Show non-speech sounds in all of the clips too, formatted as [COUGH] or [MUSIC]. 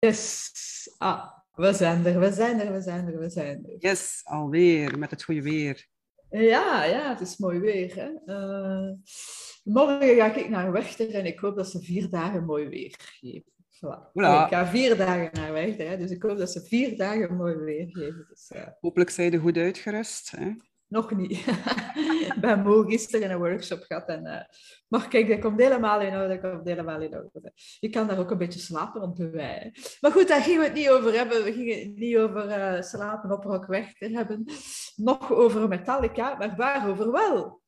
Yes. Ah, we zijn er, we zijn er, we zijn er, we zijn er. Yes, alweer, met het goede weer. Ja, ja, het is mooi weer. Hè? Uh, morgen ga ik naar Wechter en ik hoop dat ze vier dagen mooi weer geven. Voilà. Ik ga vier dagen naar Wechter, hè? dus ik hoop dat ze vier dagen mooi weer geven. Dus, uh... Hopelijk zijn ze goed uitgerust. Hè? Nog niet. [LAUGHS] [LAUGHS] ben moe gisteren een workshop gehad. En, uh, maar kijk, dat komt helemaal in orde. Dat komt helemaal in orde. Je kan daar ook een beetje slapen te wij. Maar goed, daar gingen we het niet over hebben. We gingen het niet over uh, slapen op Rockweg hebben. Nog over Metallica, maar waarover wel?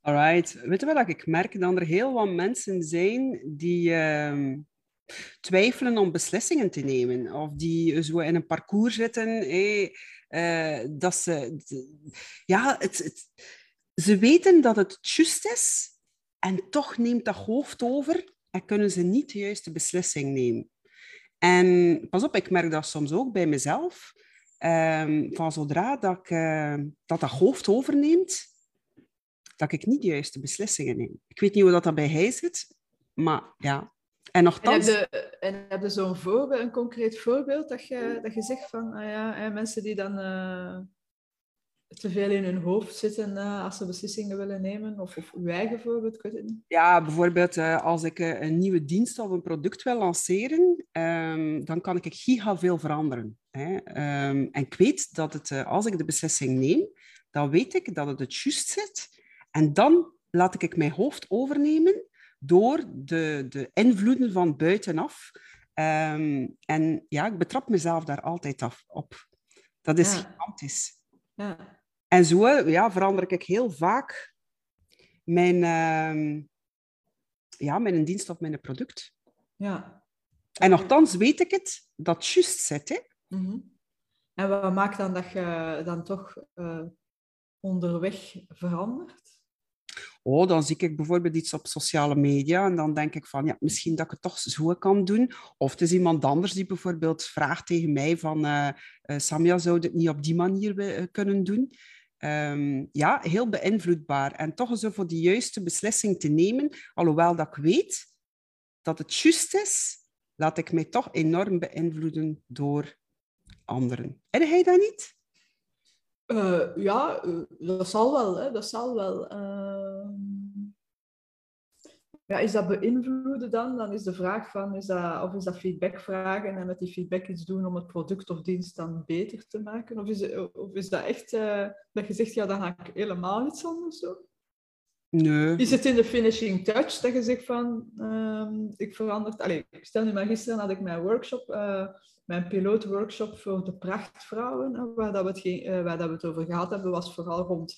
Alright. Weet je wat ik merk? Dat er heel wat mensen zijn die... Uh twijfelen om beslissingen te nemen. Of die zo in een parcours zitten. Uh, dat ze, ja, het, het, ze weten dat het juist is en toch neemt dat hoofd over en kunnen ze niet de juiste beslissing nemen. En pas op, ik merk dat soms ook bij mezelf. Um, van zodra dat, ik, uh, dat dat hoofd overneemt, dat ik niet de juiste beslissingen neem. Ik weet niet hoe dat, dat bij hij zit, maar ja, en nogthans... En heb je, en heb je zo'n voorbeeld, een concreet voorbeeld dat je, dat je zegt van, ah ja, mensen die dan uh, te veel in hun hoofd zitten uh, als ze beslissingen willen nemen? Of, of uw eigen voorbeeld, ik weet het niet. Ja, bijvoorbeeld uh, als ik een nieuwe dienst of een product wil lanceren, um, dan kan ik giga veel veranderen. Hè? Um, en ik weet dat het, als ik de beslissing neem, dan weet ik dat het het juist zit. En dan laat ik mijn hoofd overnemen door de, de invloeden van buitenaf. Um, en ja, ik betrap mezelf daar altijd af op. Dat is ja. gigantisch. Ja. En zo ja, verander ik heel vaak mijn, uh, ja, mijn dienst of mijn product. Ja. En nogthans weet ik het, dat juist zit. Hè? Mm -hmm. En wat maakt dan dat je dan toch uh, onderweg verandert? Oh, dan zie ik bijvoorbeeld iets op sociale media en dan denk ik van, ja, misschien dat ik het toch zo kan doen. Of het is iemand anders die bijvoorbeeld vraagt tegen mij van, uh, uh, Samia, zou het niet op die manier kunnen doen? Um, ja, heel beïnvloedbaar. En toch zo voor de juiste beslissing te nemen, alhoewel dat ik weet dat het juist is, laat ik mij toch enorm beïnvloeden door anderen. Heb jij dat niet? Uh, ja, dat zal wel. Hè. Dat zal wel. Uh... Ja, is dat beïnvloeden dan? Dan is de vraag van, is dat, of is dat feedback vragen en met die feedback iets doen om het product of dienst dan beter te maken? Of is, of is dat echt uh, dat je zegt, ja, dan ga ik helemaal iets anders doen? Nee. Is het in de finishing touch dat je zegt van, ik verander... Allee, stel nu maar, gisteren had ik mijn workshop mijn pilootworkshop voor de prachtvrouwen, waar, dat we het, uh, waar dat we het over gehad hebben, was vooral rond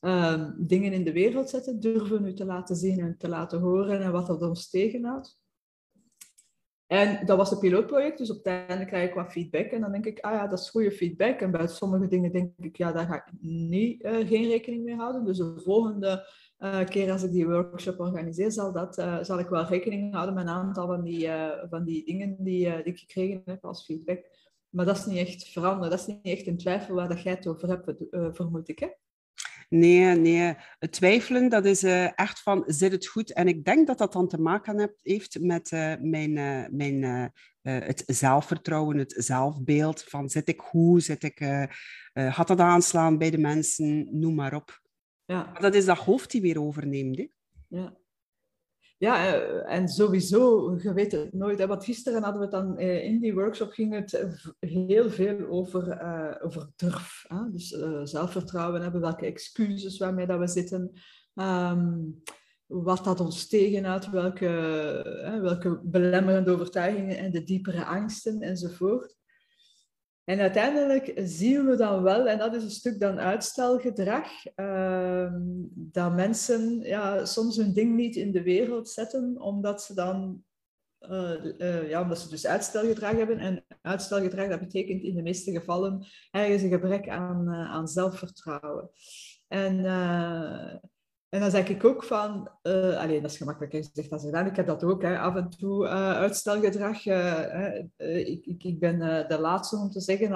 uh, dingen in de wereld zetten, durven nu te laten zien en te laten horen en wat dat ons tegenhoudt. En dat was een pilootproject, dus op het einde krijg ik wat feedback. En dan denk ik, ah ja, dat is goede feedback. En bij sommige dingen denk ik, ja, daar ga ik niet, uh, geen rekening mee houden. Dus de volgende uh, keer als ik die workshop organiseer, zal, dat, uh, zal ik wel rekening houden met een aantal van die, uh, van die dingen die, ik gekregen heb als feedback. Maar dat is niet echt veranderen. Dat is niet echt een twijfel waar dat jij het over hebt, vermoed ik. Hè? Nee, nee. Het twijfelen, dat is echt van, zit het goed? En ik denk dat dat dan te maken heeft met mijn, mijn, het zelfvertrouwen, het zelfbeeld. Van, zit ik goed? Zit ik, had dat aanslaan bij de mensen? Noem maar op. Ja. Dat is dat hoofd die weer overneemt. Hè? Ja. Ja, eh, en sowieso, je weet het nooit. Hè, want gisteren hadden we het dan eh, in die workshop ging het heel veel over, uh, over durf. Hè? Dus uh, zelfvertrouwen hebben, welke excuses waarmee dat we zitten, um, wat dat ons tegenhoudt, welke, welke belemmerende overtuigingen en de diepere angsten enzovoort. En uiteindelijk zien we dan wel, en dat is een stuk dan uitstelgedrag, uh, dat mensen ja, soms hun ding niet in de wereld zetten, omdat ze dan uh, uh, ja, omdat ze dus uitstelgedrag hebben. En uitstelgedrag, dat betekent in de meeste gevallen ergens een gebrek aan, uh, aan zelfvertrouwen. En en dan zeg ik ook van, uh, alleen dat is gemakkelijker gezegd dan gedaan, ik heb dat ook, hè, af en toe uh, uitstelgedrag. Uh, ik, ik, ik ben de laatste om te zeggen,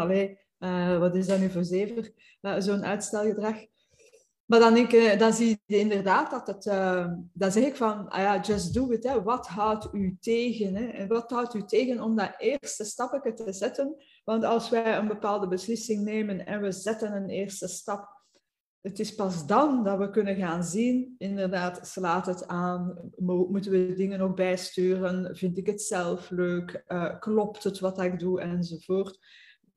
wat is dat nu voor zever, zo'n uitstelgedrag. Maar dan, dan zie je inderdaad dat het... Dan zeg ik van, ah ja, just do it. Hè. Wat houdt u tegen? Hè? En wat houdt u tegen om dat eerste stapje te zetten? Want als wij een bepaalde beslissing nemen en we zetten een eerste stap het is pas dan dat we kunnen gaan zien, inderdaad, slaat het aan, moeten we dingen nog bijsturen, vind ik het zelf leuk, uh, klopt het wat ik doe, enzovoort.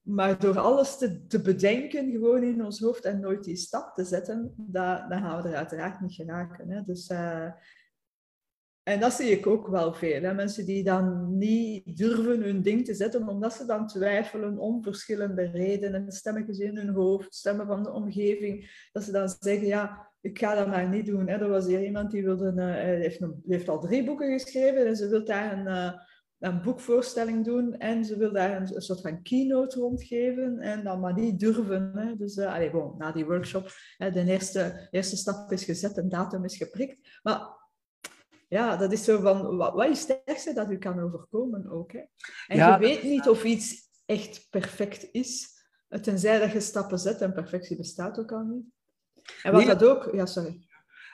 Maar door alles te, bedenken gewoon in ons hoofd en nooit die stap te zetten, dan gaan we er uiteraard niet geraken. Hè? Dus uh, en dat zie ik ook wel veel. Hè? Mensen die dan niet durven hun ding te zetten, omdat ze dan twijfelen om verschillende redenen. Stemmetjes in hun hoofd, stemmen van de omgeving. Dat ze dan zeggen, ja, ik ga dat maar niet doen. Hè? Er was hier iemand die wilde, uh, heeft, heeft, al drie boeken geschreven en ze wil daar een, uh, een boekvoorstelling doen. En ze wil daar een, soort van keynote rondgeven en dan maar niet durven. Hè? Dus uh, allez, bon, na die workshop, de eerste, eerste stap is gezet, een datum is geprikt. Maar ja, dat is zo van, wat, wat is het sterkste dat u kan overkomen ook. Hè? En je weet niet of iets echt perfect is, tenzij dat je stappen zet en perfectie bestaat ook al niet. En wat dat ook... Ja, sorry.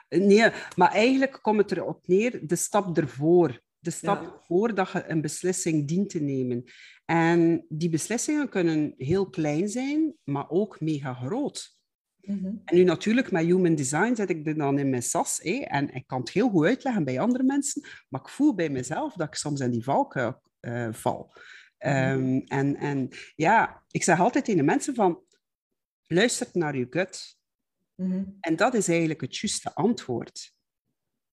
Nee, maar eigenlijk komt het erop neer, de stap ervoor. De stap ja. voordat je een beslissing dient te nemen. En die beslissingen kunnen heel klein zijn, maar ook mega groot. Mhm. En nu natuurlijk, met human design zet ik er dan in mijn sas. Hé, en ik kan het heel goed uitleggen bij andere mensen, maar ik voel bij mezelf dat ik soms in die valkuil uh, val. Um, en, en ja, ik zeg altijd tegen de mensen van, luister naar je gut. Mm En dat is eigenlijk het juiste antwoord.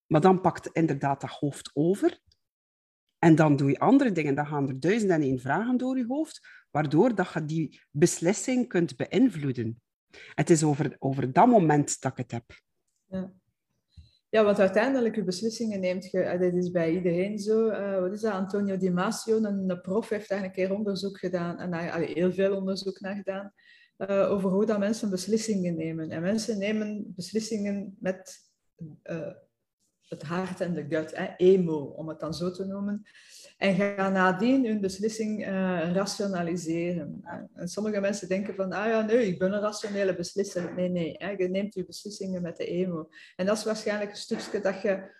Maar dan pakt inderdaad dat hoofd over. En dan doe je andere dingen. Dan gaan er duizend en één vragen door je hoofd, waardoor dat je die beslissing kunt beïnvloeden. Het is over, over dat moment dat ik het heb. Ja. Ja, want uiteindelijk je beslissingen neemt je, dit is bij iedereen zo. Uh, wat is dat? Antonio Di Masio, een, prof, heeft daar een keer onderzoek gedaan, en daar allee, heel veel onderzoek naar gedaan, uh, over hoe dat mensen beslissingen nemen. En mensen nemen beslissingen met het hart en de gut, hè, emo, om het dan zo te noemen. En gaan nadien hun beslissing uh, rationaliseren. En sommige mensen denken van, ah ja, nee, ik ben een rationele beslisser. Nee, nee, hè, je neemt je beslissingen met de emo. En dat is waarschijnlijk een stukje dat je,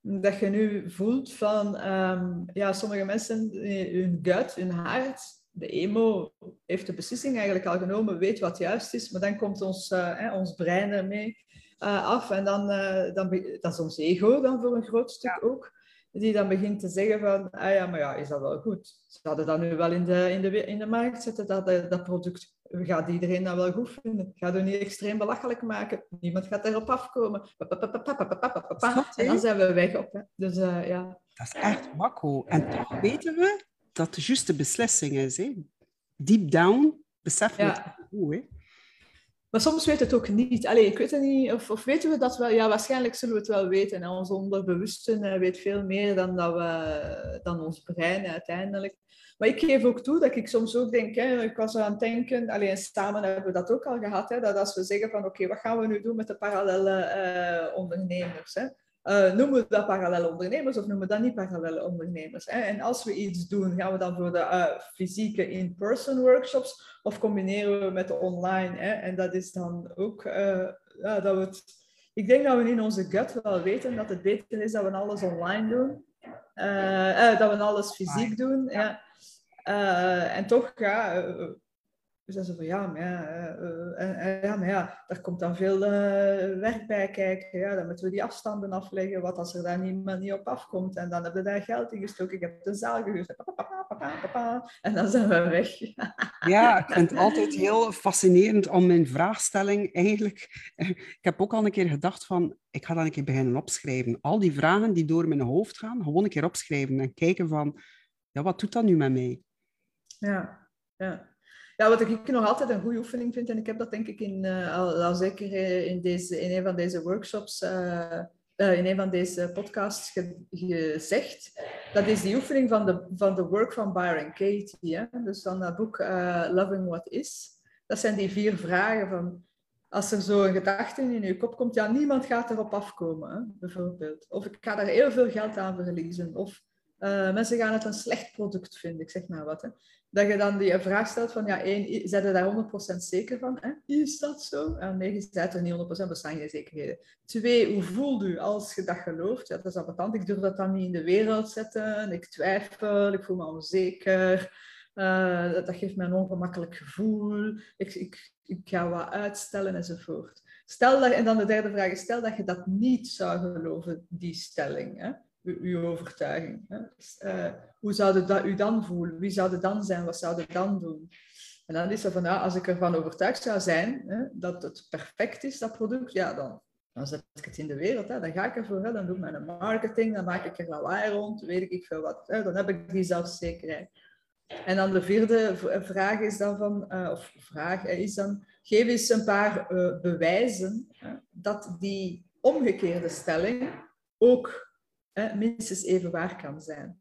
dat je nu voelt van, um, ja, sommige mensen, eh, hun gut, hun hart, de emo heeft de beslissing eigenlijk al genomen, weet wat juist is, maar dan komt ons, uh, ons brein ermee uh, af en dan, uh, dan, dat is ons ego dan voor een groot stuk ja. ook die dan begint te zeggen van, ah ja, maar ja, is dat wel goed? Ze hadden dat nu wel in de, in de, in de markt zetten, dat, eh, dat product. Gaat iedereen dat wel goed vinden? Gaat u niet extreem belachelijk maken? Niemand gaat erop afkomen. En dan zijn we weg op. Hè. Dus uh, ja. Dat is echt makko. En toch weten we dat de juiste beslissing is. Hè? Deep down beseffen we ja. het goed. Hè? Maar soms weet het ook niet. Allee, ik weet het niet. Of, weten we dat wel? Ja, waarschijnlijk zullen we het wel weten. En ons onderbewuste uh, weet veel meer dan, dat we, dan ons brein uiteindelijk. Maar ik geef ook toe dat ik soms ook denk, hè, ik was aan het denken, alleen samen hebben we dat ook al gehad, hè, dat als we zeggen van oké, wat gaan we nu doen met de parallele uh, ondernemers? Hè? Uh, noemen we dat parallele ondernemers of noemen we dat niet parallele ondernemers? Hè? En als we iets doen, gaan we dan voor de uh, fysieke in-person workshops of combineren we met de online? Hè? En dat is dan ook uh, ja, dat we het. Ik denk dat we in onze gut wel weten dat het beter is dat we alles online doen, dat we alles fysiek doen. Ja. en toch, ja dus dan van, ja, maar ja, uh, ja, maar ja, daar komt dan veel werk bij kijken. Ja, dan moeten we die afstanden afleggen. Wat als er daar niemand niet op afkomt? En dan hebben we daar geld in gestoken. Ik heb de zaal gehuurd. En dan zijn we weg. ja, ik vind het altijd heel fascinerend om mijn vraagstelling eigenlijk... Ik heb ook al een keer gedacht van, ik ga dan een keer beginnen opschrijven. Al die vragen die door mijn hoofd gaan, gewoon een keer opschrijven en kijken van, ja, wat doet dat nu met mij? Ja, ja. Ja, wat ik nog altijd een goede oefening vind, en ik heb dat denk ik in, uh, al, zeker eh, in, deze, in een van deze workshops, uh, in een van deze podcasts ge, gezegd, dat is die oefening van de, van de work van Byron Katie. Hè? Dus van dat boek Loving What Is. Dat zijn die vier vragen van, als er zo een gedachte in je kop komt, ja, niemand gaat erop afkomen, bijvoorbeeld. Of ik ga daar heel veel geld aan verliezen. Of uh, mensen gaan het een slecht product vinden, ik zeg maar wat. Hè. Dat je dan die vraag stelt van, ja, één, zijn daar 100% zeker van? Hè? Is dat zo? En nee, je bent er niet 100%, bestaan geen zekerheden. Twee, hoe voelt u als je dat gelooft? Ja, dat is ambetant. Ik durf dat dan niet in de wereld zetten. Ik twijfel, ik voel me onzeker. Uh, dat, geeft me een ongemakkelijk gevoel. Ik, ik, ik ga wat uitstellen enzovoort. Stel dat, en dan de derde vraag stel dat je dat niet zou geloven, die stelling. Hè? Uw overtuiging. Hè? Dus, uh, hoe zou dat u dan voelen? Wie zou het dan zijn? Wat zou het dan doen? En dan is er van, ja, als ik ervan overtuigd zou zijn hè, dat het perfect is, dat product, ja, dan, dan zet ik het in de wereld. Hè. Dan ga ik ervoor, hè. dan doe ik mijn marketing, dan maak ik er lawaai rond, weet ik veel wat. Hè. Dan heb ik die zelfzekerheid. En dan de vierde vraag is dan van, uh, of vraag is dan, geef eens een paar bewijzen dat die omgekeerde stelling ook minstens even waar kan zijn.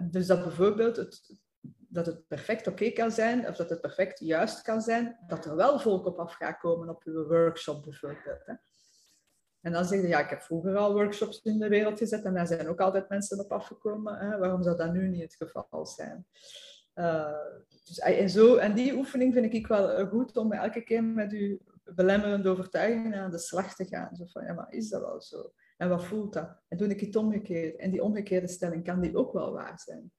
dus dat bijvoorbeeld het, dat het perfect oké kan zijn, of dat het perfect juist kan zijn, dat er wel volk op af gaat komen op uw workshop bijvoorbeeld. Hè. En dan zeg je, ja, ik heb vroeger al workshops in de wereld gezet en daar zijn ook altijd mensen op afgekomen. Hè. Waarom zou dat nu niet het geval zijn? Uh, dus, en, zo, en die oefening vind ik wel eh, goed om elke keer met uw belemmerende overtuigingen aan de slag te gaan. Zo van, ja, maar is dat wel zo? En wat voelt dat? En doe ik het omgekeerd. En die omgekeerde stelling kan die ook wel waar zijn.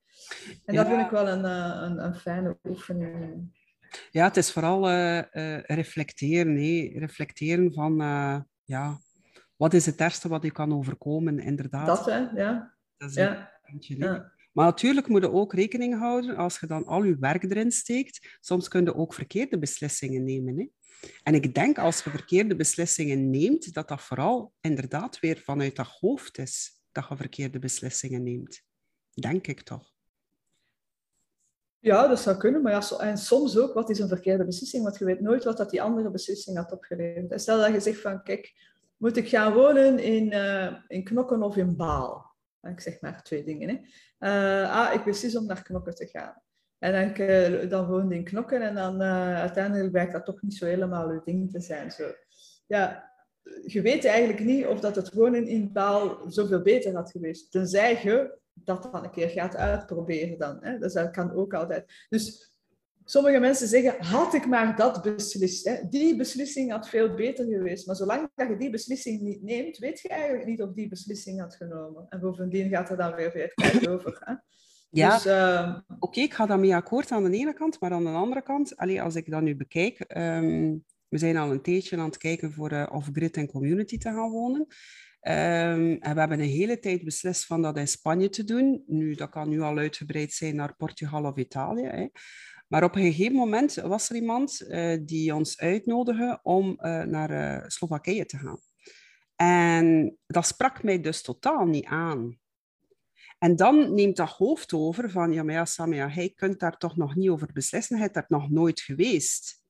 En dat vind ik wel een, eh, een, een, fijne oefening. Ja, het is vooral uh, uh, reflecteren. Hé. Reflecteren van, ja, wat is het ergste wat je kan overkomen, inderdaad. Dat, hè? Ja. Dat is ja. ja. Maar natuurlijk moet je ook rekening houden, als je dan al je werk erin steekt, soms kun je ook verkeerde beslissingen nemen. Hè? En ik denk als je verkeerde beslissingen neemt, dat dat vooral inderdaad weer vanuit dat hoofd is dat je verkeerde beslissingen neemt. Denk ik toch. Ja, dat zou kunnen. Maar ja, en soms ook, wat is een verkeerde beslissing? Want je weet nooit wat dat die andere beslissing had opgeleverd. Stel dat je zegt van, kijk, moet ik gaan wonen in, uh, in Knokken of in Baal? Ik zeg maar twee dingen. Hè. Uh, ah, ik beslis om naar Knokken te gaan. En dan, dan woonde in Knokken en dan uh, uiteindelijk blijkt dat toch niet zo helemaal uw ding te zijn. Zo. Ja, je weet eigenlijk niet of dat het wonen in Baal zoveel beter had geweest. Tenzij je dat dan een keer gaat uitproberen dan. Hè? Dus dat kan ook altijd. Dus sommige mensen zeggen, had ik maar dat beslist. Hè? Die beslissing had veel beter geweest. Maar zolang dat je die beslissing niet neemt, weet je eigenlijk niet of die beslissing had genomen. En bovendien gaat er dan weer veel over. Hè? Ja, dus, uh... oké, ik ga daarmee akkoord aan de ene kant, maar aan de andere kant, allee, als ik dat nu bekijk, um, we zijn al een tijdje aan het kijken voor uh, off-grid en community te gaan wonen. Um, en we hebben een hele tijd beslist van dat in Spanje te doen. Nu, dat kan nu al uitgebreid zijn naar Portugal of Italië. Hè. Maar op een gegeven moment was er iemand uh, die ons uitnodigde om uh, naar Slowakije te gaan. En dat sprak mij dus totaal niet aan. En dan neemt dat hoofd over van, ja, maar ja, hij kunt daar toch nog niet over beslissen, hij is daar nog nooit geweest.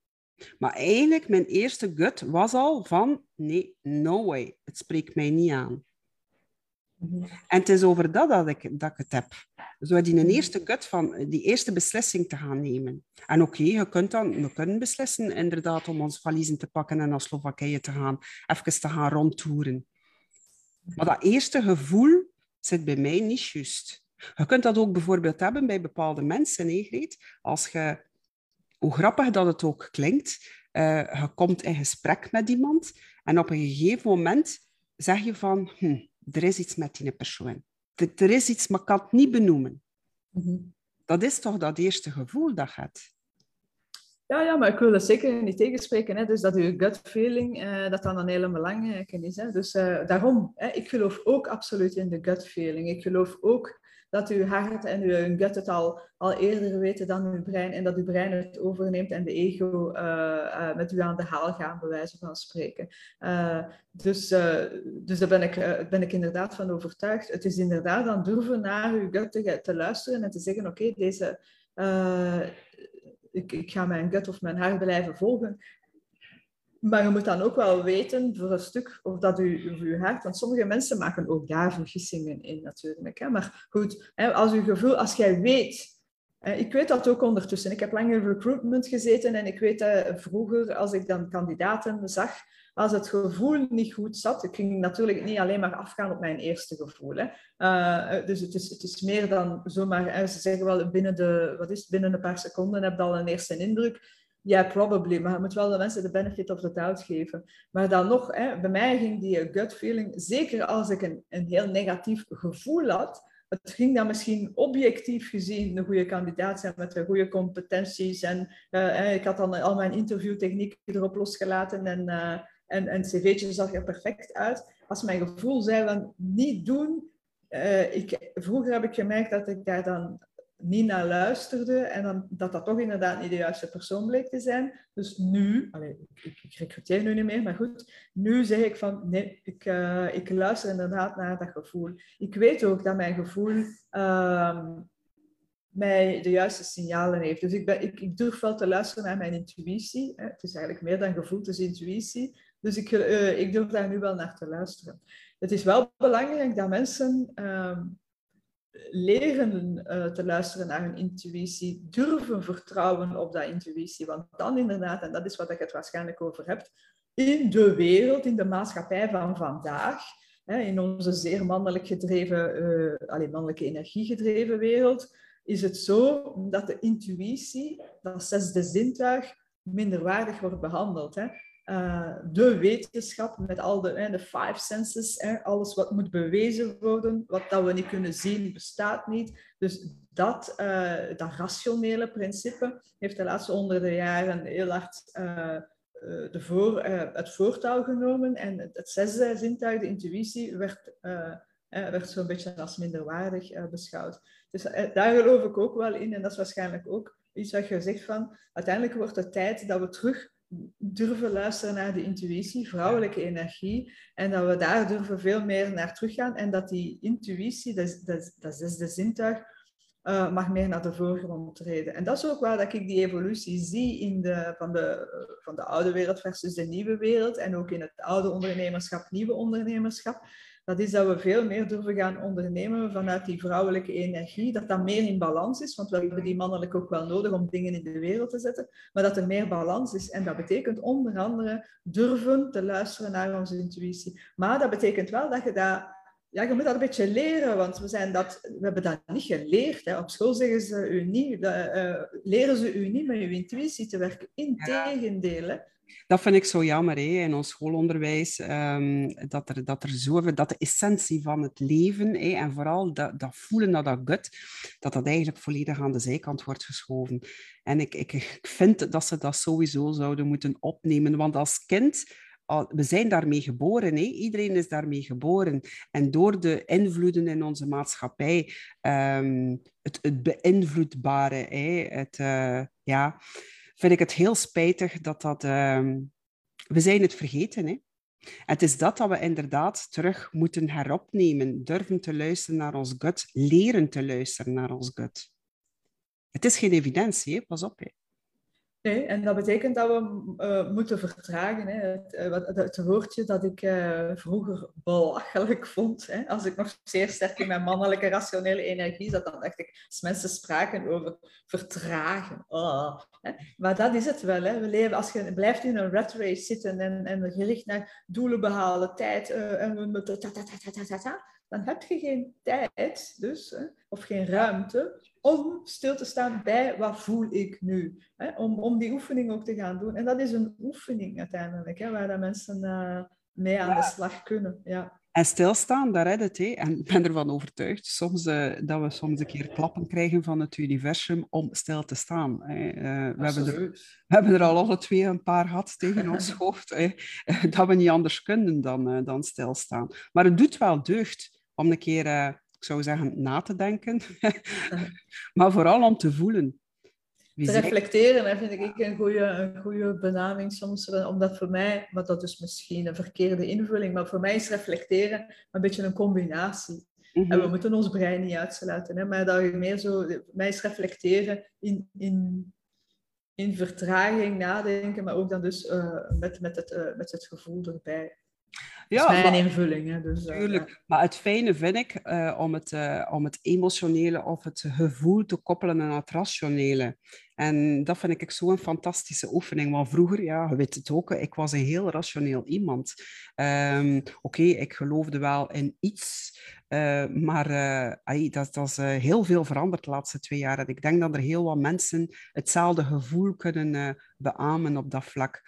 Maar eigenlijk, mijn eerste gut was al van, nee, no way, het spreekt mij niet aan. En het is over dat dat ik, dat ik het heb. Zo die een eerste gut van die eerste beslissing te gaan nemen. En oké, je kunt dan, we kunnen beslissen inderdaad om ons valiezen te pakken en naar Slowakije te gaan, even te gaan rondtoeren. Maar dat eerste gevoel zit bij mij niet juist. Je kunt dat ook bijvoorbeeld hebben bij bepaalde mensen, hè, Als je, hoe grappig dat het ook klinkt, uh, je komt in gesprek met iemand en op een gegeven moment zeg je van, hm, er is iets met die persoon. Er, is iets, maar ik kan het niet benoemen. Mhm. Dat is toch dat eerste gevoel dat je hebt. Ja, ja, maar ik wil dat zeker niet tegenspreken. Hè. Dus dat je gut feeling, uh, dat dan een hele belangrijke is. Hè. Dus uh, daarom, hè, ik geloof ook absoluut in de gut feeling. Ik geloof ook dat uw hart en uw gut het al, al eerder weten dan uw brein. En dat uw brein het overneemt en de ego uh, met u aan de haal gaan, bij wijze van spreken. dus dus daar ben ik, ben ik inderdaad van overtuigd. Het is inderdaad dan durven naar uw gut te luisteren en te zeggen, oké, deze ik, ik ga mijn gut of mijn hart blijven volgen. Maar je moet dan ook wel weten voor een stuk of dat u, uw hart, want sommige mensen maken ook daar vergissingen in natuurlijk. Hè. Maar goed, hè, als uw gevoel, als jij weet, ik weet dat ook ondertussen. Ik heb lang in recruitment gezeten en ik weet dat vroeger, als ik dan kandidaten zag, als het gevoel niet goed zat, ik ging natuurlijk niet alleen maar afgaan op mijn eerste gevoel. Hè. Uh, dus het is, het is meer dan zomaar, ze zeggen wel binnen, de, wat is binnen een paar seconden heb je al een eerste indruk. Ja, probably, maar je moet wel de mensen de benefit of the doubt geven. Maar dan nog, hè, bij mij ging die gut feeling, zeker als ik een, een heel negatief gevoel had, het ging dan misschien objectief gezien een goede kandidaat zijn met goede competenties. En uh, ik had dan al mijn interviewtechnieken erop losgelaten en, en, en cv'tje zag er perfect uit. Als mijn gevoel zei van niet doen, uh, ik, vroeger heb ik gemerkt dat ik daar dan niet naar luisterde en dan, dat dat toch inderdaad niet de juiste persoon bleek te zijn. Dus nu, ik, ik recruteer nu niet meer, maar goed, nu zeg ik van nee, ik, uh, ik luister inderdaad naar dat gevoel. Ik weet ook dat mijn gevoel uh, mij de juiste signalen heeft. Dus ik, ben, ik, ik, durf wel te luisteren naar mijn intuïtie. Hè. Het is eigenlijk meer dan gevoel, het is intuïtie. Dus ik, uh, ik durf daar nu wel naar te luisteren. Het is wel belangrijk dat mensen ehm, leren uh, te luisteren naar hun intuïtie, durven vertrouwen op dat intuïtie. Want dan inderdaad, en dat is wat ik het waarschijnlijk over heb, in de wereld, in de maatschappij van vandaag, hè, in onze zeer mannelijk gedreven, uh, alleen mannelijke energie gedreven wereld, is het zo dat de intuïtie, dat zesde zintuig, minderwaardig wordt behandeld. Hè. Uh, de wetenschap met al de, de five senses, hè, alles wat moet bewezen worden, wat dat we niet kunnen zien, bestaat niet. Dus dat, uh, dat rationele principe heeft de laatste honderden jaren heel hard voor, het voortouw genomen. En het, het zesde zintuig, de intuïtie, werd, werd zo'n beetje als minderwaardig beschouwd. Dus daar geloof ik ook wel in. En dat is waarschijnlijk ook iets wat je zegt van, uiteindelijk wordt het tijd dat we terug durven luisteren naar de intuïtie, vrouwelijke energie, en dat we daar durven veel meer naar teruggaan en dat die intuïtie, dat, dat, dat zesde zintuig, uh, mag meer naar de voorgrond treden. En dat is ook waar dat ik die evolutie zie in de, van, de, van de oude wereld versus de nieuwe wereld en ook in het oude ondernemerschap, nieuwe ondernemerschap dat is dat we veel meer durven gaan ondernemen vanuit die vrouwelijke energie, dat dat meer in balans is, want we hebben die mannelijk ook wel nodig om dingen in de wereld te zetten, maar dat er meer balans is. En dat betekent onder andere durven te luisteren naar onze intuïtie. Maar dat betekent wel dat je dat ja, je moet dat een beetje leren, want we, zijn dat, we hebben dat niet geleerd. Hè. Op school zeggen ze u niet, uh, leren ze u niet met uw intuïtie te werken. Integendeel. Dat vind ik zo jammer hè, in ons schoolonderwijs, um, dat, er, dat er zoveel, dat de essentie van het leven hè, en vooral dat, dat voelen, dat, dat gut, dat dat eigenlijk volledig aan de zijkant wordt geschoven. En ik, ik, ik vind dat ze dat sowieso zouden moeten opnemen, want als kind we zijn daarmee geboren. Hè? Iedereen is daarmee geboren. En door de invloeden in onze maatschappij, um, het, het beïnvloedbare, hè? Het, uh, ja, vind ik het heel spijtig dat dat... Uh, we zijn het vergeten, hè. Het is dat dat we inderdaad terug moeten heropnemen. Durven te luisteren naar ons gut. Leren te luisteren naar ons gut. Het is geen evidentie, hè? pas op. Hè. Nee, en dat betekent dat we uh, moeten vertragen. Hè. Het, uh, het, woordje dat ik uh, vroeger belachelijk vond, hè. als ik nog zeer sterk in mijn mannelijke rationele energie zat, dan dacht ik, als mensen spraken over vertragen. Oh. Maar dat is het wel. Hè. We leven, als je blijft in een rat race zitten en, en gericht naar doelen behalen, tijd, en we ta, ta, ta, dan heb je geen tijd dus, hè, of geen ruimte om stil te staan bij wat voel ik nu. Hè? Om, om die oefening ook te gaan doen. En dat is een oefening uiteindelijk, hè, waar dat mensen uh, mee aan de slag kunnen. Ja. En stilstaan, daar redt het. Hè. En ik ben ervan overtuigd soms, uh, dat we soms een keer klappen krijgen van het universum om stil te staan. Uh, we, hebben er, we hebben er al alle twee een paar gehad tegen ons [LAUGHS] hoofd. Hè. dat we niet anders kunnen dan, uh, dan stilstaan. Maar het doet wel deugd om een keer ik zou zeggen, na te denken, [LAUGHS] maar vooral om te voelen. Te reflecteren, vind ik een goede, een goede benaming soms, omdat voor mij, maar dat is misschien een verkeerde invulling, maar voor mij is reflecteren een beetje een combinatie. En we mhm. moeten ons brein niet uitsluiten, hè, maar dat je meer zo, mij is reflecteren in, in, in vertraging nadenken, maar ook dan dus uh, met, met, het, uh, met het gevoel erbij. Ja, mijn maar, invulling. Hè, dus, tuurlijk. Maar het fijne vind ik uh, om, het, uh, om het emotionele of het gevoel te koppelen aan het rationele. En dat vind ik zo'n fantastische oefening. Want vroeger, ja, je weet het ook, ik was een heel rationeel iemand. Um, Oké, okay, ik geloofde wel in iets, uh, maar dat, dat is heel veel veranderd de laatste twee jaar. En ik denk dat er heel wat mensen hetzelfde gevoel kunnen beamen op dat vlak.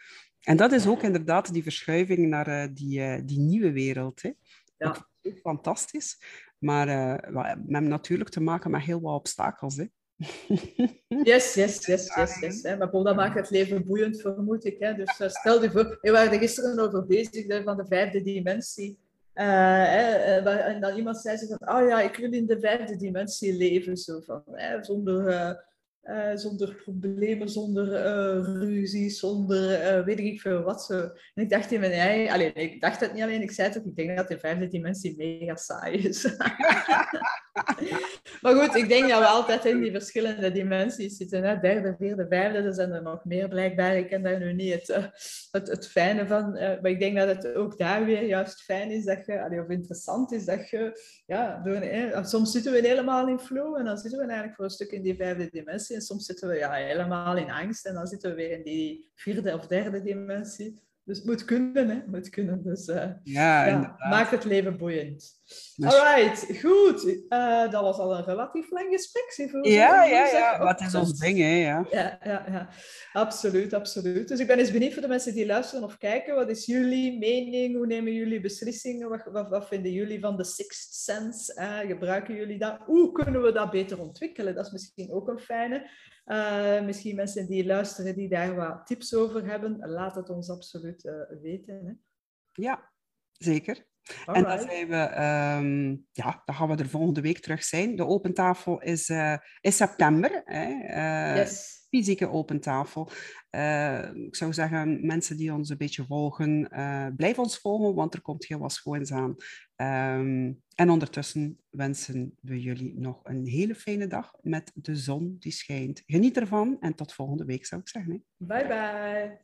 En dat is ook inderdaad die verschuiving naar die, die nieuwe wereld. Hè. Ja. fantastisch. Maar we hebben natuurlijk te maken met heel wat obstakels. Hè. [LAUGHS] Yes, yes, yes, yes, yes. Hè. Maar dat maakt het leven boeiend, vermoed ik. Hè. Dus uh, stel je voor, we waren er gisteren over bezig van de vijfde dimensie. Uh, hè, en dan iemand zei zo van, oh ja, ik wil in de vijfde dimensie leven, zo van, hè, zonder uh, zonder problemen, zonder uh, ruzie, zonder uh, weet ik veel wat. Zo. En ik dacht in mijn eigen... Ik dacht het niet alleen, ik zei ook. Ik denk dat de vijfde dimensie mega saai is. [LAUGHS] maar goed, ik denk dat we altijd in die verschillende dimensies zitten. Hè? Derde, vierde, vijfde, er zijn er nog meer blijkbaar. Ik ken daar nu niet het, het, het fijne van. maar ik denk dat het ook daar weer juist fijn is dat je... Of interessant is dat je... Ja, door, soms zitten we helemaal in flow en dan zitten we eigenlijk voor een stuk in die vijfde dimensie. En soms zitten we ja, helemaal in angst en dan zitten we weer in die vierde of derde dimensie. Dus het moet kunnen, hè. moet kunnen. Dus uh, ja, ja maak het leven boeiend. Dus... Alright, goed. Uh, dat was al een relatief lang gesprek. Ja, ja, ja. Wat is ons ding, hè. Ja. Ja, ja, ja. Absoluut, absoluut. Dus ik ben eens benieuwd voor de mensen die luisteren of kijken. Wat is jullie mening? Hoe nemen jullie beslissingen? Wat, wat, wat vinden jullie van de Sixth Sense? Uh, gebruiken jullie dat? Hoe kunnen we dat beter ontwikkelen? Dat is misschien ook een fijne. Uh, misschien mensen die luisteren die daar wat tips over hebben, laat het ons absoluut weten. Hè? Ja, zeker. En dan zijn we, um, ja, dan gaan we er volgende week terug zijn. De open tafel is, uh, is september. Hè? yes fysieke open tafel. ik zou zeggen, mensen die ons een beetje volgen, blijf ons volgen, want er komt heel wat schoons aan. Um, en ondertussen wensen we jullie nog een hele fijne dag met de zon die schijnt. Geniet ervan en tot volgende week zou ik zeggen. Hè. Bye bye.